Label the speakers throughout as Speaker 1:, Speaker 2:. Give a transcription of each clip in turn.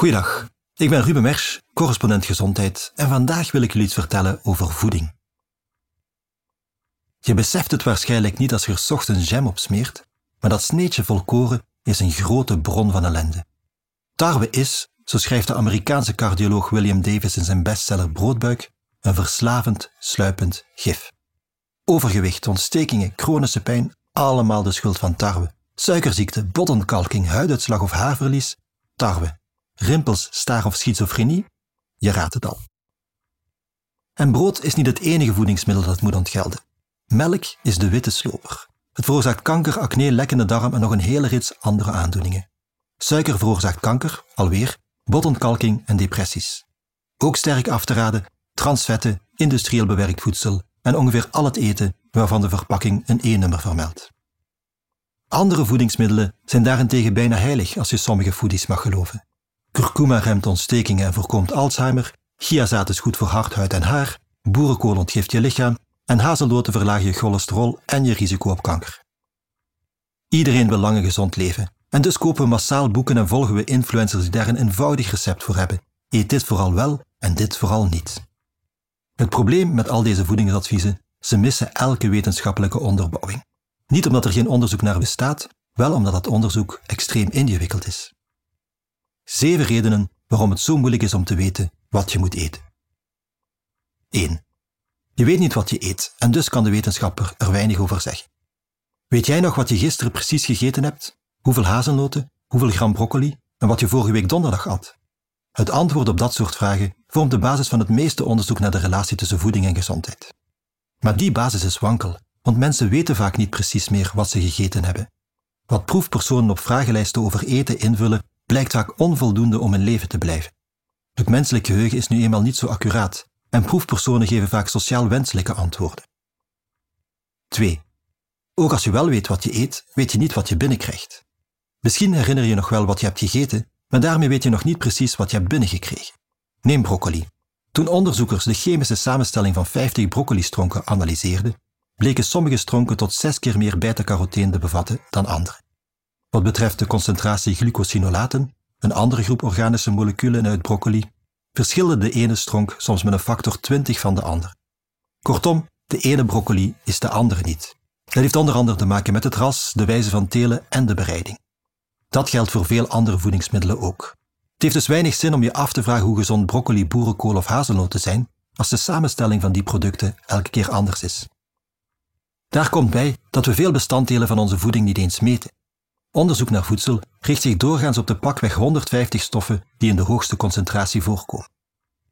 Speaker 1: Goeiedag, ik ben Ruben Mersch, correspondent gezondheid en vandaag wil ik jullie iets vertellen over voeding. Je beseft het waarschijnlijk niet als je er 's ochtends jam op smeert, maar dat sneetje volkoren is een grote bron van ellende. Tarwe is, zo schrijft de Amerikaanse cardioloog William Davis in zijn bestseller Broodbuik, een verslavend, sluipend gif. Overgewicht, ontstekingen, chronische pijn, allemaal de schuld van tarwe. Suikerziekte, botontkalking, huiduitslag of haarverlies, tarwe. Rimpels, staar of schizofrenie, je raadt het al. En brood is niet het enige voedingsmiddel dat moet ontgelden. Melk is de witte sloper. Het veroorzaakt kanker, acne, lekkende darm en nog een hele rits andere aandoeningen. Suiker veroorzaakt kanker, alweer, botontkalking en depressies. Ook sterk af te raden transvetten, industrieel bewerkt voedsel en ongeveer al het eten waarvan de verpakking een E-nummer vermeldt. Andere voedingsmiddelen zijn daarentegen bijna heilig als je sommige foodies mag geloven. Kurkuma remt ontstekingen en voorkomt Alzheimer, chiazaad is goed voor hart, huid en haar, boerenkool ontgift je lichaam en hazelnoten verlagen je cholesterol en je risico op kanker. Iedereen wil lang en gezond leven en dus kopen we massaal boeken en volgen we influencers die daar een eenvoudig recept voor hebben. Eet dit vooral wel en dit vooral niet. Het probleem met al deze voedingsadviezen, ze missen elke wetenschappelijke onderbouwing. Niet omdat er geen onderzoek naar bestaat, wel omdat dat onderzoek extreem ingewikkeld is. Zeven redenen waarom het zo moeilijk is om te weten wat je moet eten. 1. Je weet niet wat je eet en dus kan de wetenschapper er weinig over zeggen. Weet jij nog wat je gisteren precies gegeten hebt? Hoeveel hazelnoten, hoeveel gram broccoli en wat je vorige week donderdag at? Het antwoord op dat soort vragen vormt de basis van het meeste onderzoek naar de relatie tussen voeding en gezondheid. Maar die basis is wankel, want mensen weten vaak niet precies meer wat ze gegeten hebben. Wat proefpersonen op vragenlijsten over eten invullen, blijkt vaak onvoldoende om in leven te blijven. Het menselijk geheugen is nu eenmaal niet zo accuraat en proefpersonen geven vaak sociaal wenselijke antwoorden. 2. Ook als je wel weet wat je eet, weet je niet wat je binnenkrijgt. Misschien herinner je nog wel wat je hebt gegeten, maar daarmee weet je nog niet precies wat je hebt binnengekregen. Neem broccoli. Toen onderzoekers de chemische samenstelling van 50 broccolistronken analyseerden, bleken sommige stronken tot zes keer meer beta-carotene te bevatten dan andere. Wat betreft de concentratie glucosinolaten, een andere groep organische moleculen uit broccoli, verschilde de ene stronk soms met een factor 20 van de andere. Kortom, de ene broccoli is de andere niet. Dat heeft onder andere te maken met het ras, de wijze van telen en de bereiding. Dat geldt voor veel andere voedingsmiddelen ook. Het heeft dus weinig zin om je af te vragen hoe gezond broccoli, boerenkool of hazelnoten zijn, als de samenstelling van die producten elke keer anders is. Daar komt bij dat we veel bestanddelen van onze voeding niet eens meten. Onderzoek naar voedsel richt zich doorgaans op de pakweg 150 stoffen die in de hoogste concentratie voorkomen.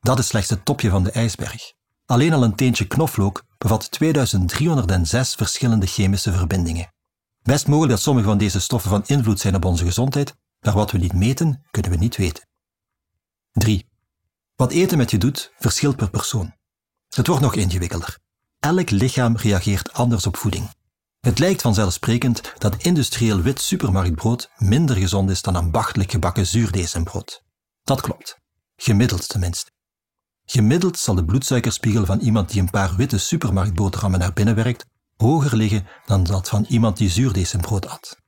Speaker 1: Dat is slechts het topje van de ijsberg. Alleen al een teentje knoflook bevat 2306 verschillende chemische verbindingen. Best mogelijk dat sommige van deze stoffen van invloed zijn op onze gezondheid, maar wat we niet meten, kunnen we niet weten. 3. Wat eten met je doet, verschilt per persoon. Het wordt nog ingewikkelder. Elk lichaam reageert anders op voeding. Het lijkt vanzelfsprekend dat industrieel wit supermarktbrood minder gezond is dan ambachtelijk gebakken zuurdezenbrood. Dat klopt. Gemiddeld tenminste. Gemiddeld zal de bloedsuikerspiegel van iemand die een paar witte supermarktboterhammen naar binnen werkt hoger liggen dan dat van iemand die zuurdezenbrood at.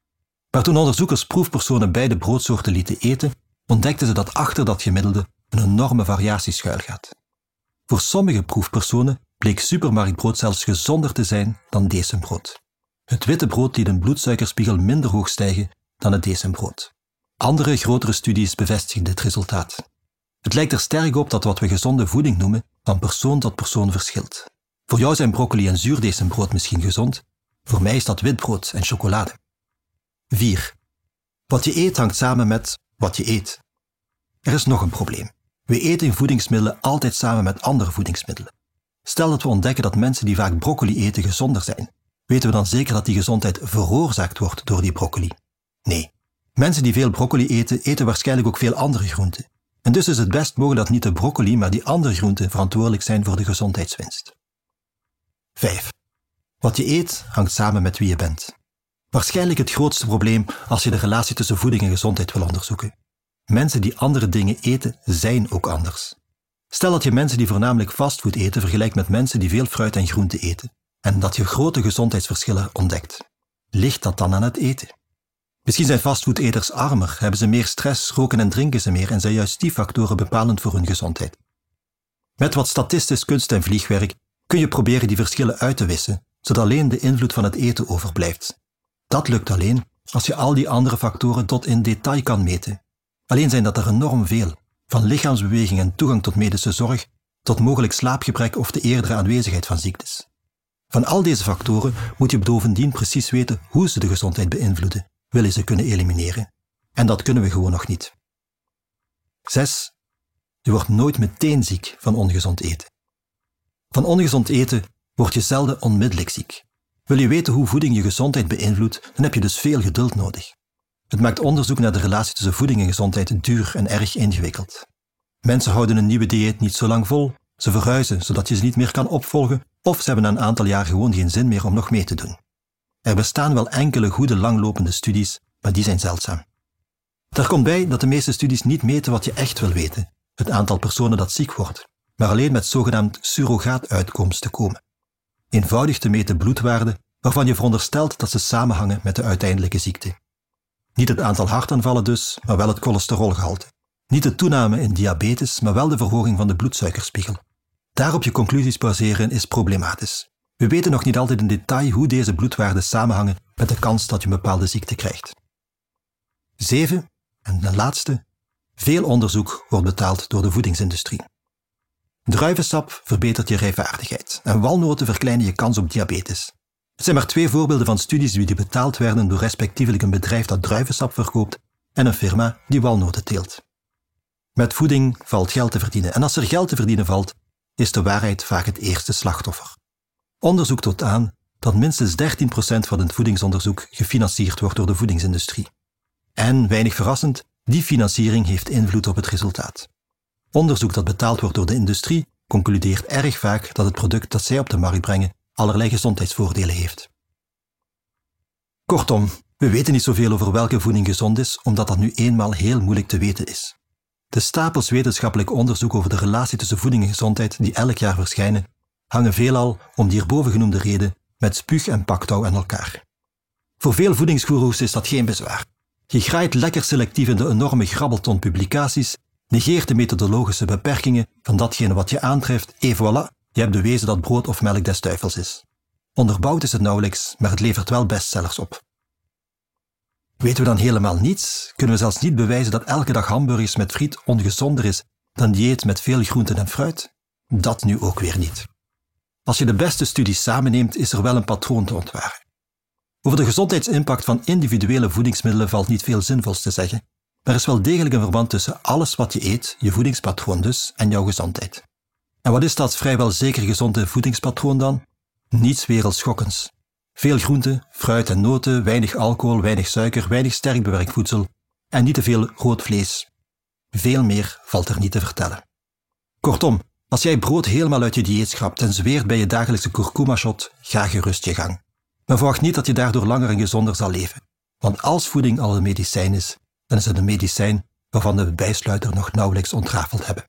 Speaker 1: Maar toen onderzoekers proefpersonen beide broodsoorten lieten eten, ontdekten ze dat achter dat gemiddelde een enorme variatie schuilgaat. Voor sommige proefpersonen bleek supermarktbrood zelfs gezonder te zijn dan dezenbrood. Het witte brood liet een bloedsuikerspiegel minder hoog stijgen dan het dezenbrood. Andere grotere studies bevestigen dit resultaat. Het lijkt er sterk op dat wat we gezonde voeding noemen van persoon tot persoon verschilt. Voor jou zijn broccoli en zuurdezenbrood misschien gezond, voor mij is dat witbrood en chocolade. 4. Wat je eet hangt samen met wat je eet. Er is nog een probleem. We eten voedingsmiddelen altijd samen met andere voedingsmiddelen. Stel dat we ontdekken dat mensen die vaak broccoli eten gezonder zijn. Weten we dan zeker dat die gezondheid veroorzaakt wordt door die broccoli? Nee. Mensen die veel broccoli eten, eten waarschijnlijk ook veel andere groenten. En dus is het best mogelijk dat niet de broccoli, maar die andere groenten verantwoordelijk zijn voor de gezondheidswinst. 5. Wat je eet hangt samen met wie je bent. Waarschijnlijk het grootste probleem als je de relatie tussen voeding en gezondheid wil onderzoeken. Mensen die andere dingen eten, zijn ook anders. Stel dat je mensen die voornamelijk fastfood eten vergelijkt met mensen die veel fruit en groente eten, en dat je grote gezondheidsverschillen ontdekt. Ligt dat dan aan het eten? Misschien zijn fastfoodeters armer, hebben ze meer stress, roken en drinken ze meer en zijn juist die factoren bepalend voor hun gezondheid. Met wat statistisch kunst en vliegwerk kun je proberen die verschillen uit te wissen, zodat alleen de invloed van het eten overblijft. Dat lukt alleen als je al die andere factoren tot in detail kan meten. Alleen zijn dat er enorm veel, van lichaamsbeweging en toegang tot medische zorg tot mogelijk slaapgebrek of de eerdere aanwezigheid van ziektes. Van al deze factoren moet je bovendien precies weten hoe ze de gezondheid beïnvloeden, wil je ze kunnen elimineren. En dat kunnen we gewoon nog niet. 6. Je wordt nooit meteen ziek van ongezond eten. Van ongezond eten word je zelden onmiddellijk ziek. Wil je weten hoe voeding je gezondheid beïnvloedt, dan heb je dus veel geduld nodig. Het maakt onderzoek naar de relatie tussen voeding en gezondheid duur en erg ingewikkeld. Mensen houden een nieuwe dieet niet zo lang vol, ze verhuizen zodat je ze niet meer kan opvolgen, of ze hebben na een aantal jaar gewoon geen zin meer om nog mee te doen. Er bestaan wel enkele goede langlopende studies, maar die zijn zeldzaam. Daar komt bij dat de meeste studies niet meten wat je echt wil weten, het aantal personen dat ziek wordt, maar alleen met zogenaamd surrogaatuitkomsten komen. Eenvoudig te meten bloedwaarden waarvan je veronderstelt dat ze samenhangen met de uiteindelijke ziekte. Niet het aantal hartaanvallen dus, maar wel het cholesterolgehalte. Niet de toename in diabetes, maar wel de verhoging van de bloedsuikerspiegel. Daarop je conclusies baseren is problematisch. We weten nog niet altijd in detail hoe deze bloedwaarden samenhangen met de kans dat je een bepaalde ziekte krijgt. 7. En de laatste. Veel onderzoek wordt betaald door de voedingsindustrie. Druivensap verbetert je rijvaardigheid en walnoten verkleinen je kans op diabetes. Het zijn maar twee voorbeelden van studies die betaald werden door respectievelijk een bedrijf dat druivensap verkoopt en een firma die walnoten teelt. Met voeding valt geld te verdienen en als er geld te verdienen valt, is de waarheid vaak het eerste slachtoffer. Onderzoek toont aan dat minstens 13% van het voedingsonderzoek gefinancierd wordt door de voedingsindustrie. En, weinig verrassend, die financiering heeft invloed op het resultaat. Onderzoek dat betaald wordt door de industrie concludeert erg vaak dat het product dat zij op de markt brengen allerlei gezondheidsvoordelen heeft. Kortom, we weten niet zoveel over welke voeding gezond is, omdat dat nu eenmaal heel moeilijk te weten is. De stapels wetenschappelijk onderzoek over de relatie tussen voeding en gezondheid die elk jaar verschijnen, hangen veelal, om die hierboven genoemde reden, met spuug en paktouw aan elkaar. Voor veel voedingsgoeroes is dat geen bezwaar. Je graait lekker selectief in de enorme grabbelton publicaties, negeert de methodologische beperkingen van datgene wat je aantreft et voilà, je hebt bewezen dat brood of melk des duivels is. Onderbouwd is het nauwelijks, maar het levert wel bestsellers op. Weten we dan helemaal niets? Kunnen we zelfs niet bewijzen dat elke dag hamburgers met friet ongezonder is dan dieet met veel groenten en fruit? Dat nu ook weer niet. Als je de beste studies samenneemt, is er wel een patroon te ontwaren. Over de gezondheidsimpact van individuele voedingsmiddelen valt niet veel zinvols te zeggen, maar er is wel degelijk een verband tussen alles wat je eet, je voedingspatroon dus, en jouw gezondheid. En wat is dat vrijwel zeker gezonde voedingspatroon dan? Niets wereldschokkends. Veel groenten, fruit en noten, weinig alcohol, weinig suiker, weinig sterk bewerkt voedsel en niet te veel rood vlees. Veel meer valt er niet te vertellen. Kortom, als jij brood helemaal uit je dieet schrapt en zweert bij je dagelijkse kurkuma-shot, ga gerust je gang. Maar verwacht niet dat je daardoor langer en gezonder zal leven. Want als voeding al een medicijn is, dan is het een medicijn waarvan de bijsluiter nog nauwelijks ontrafeld hebben.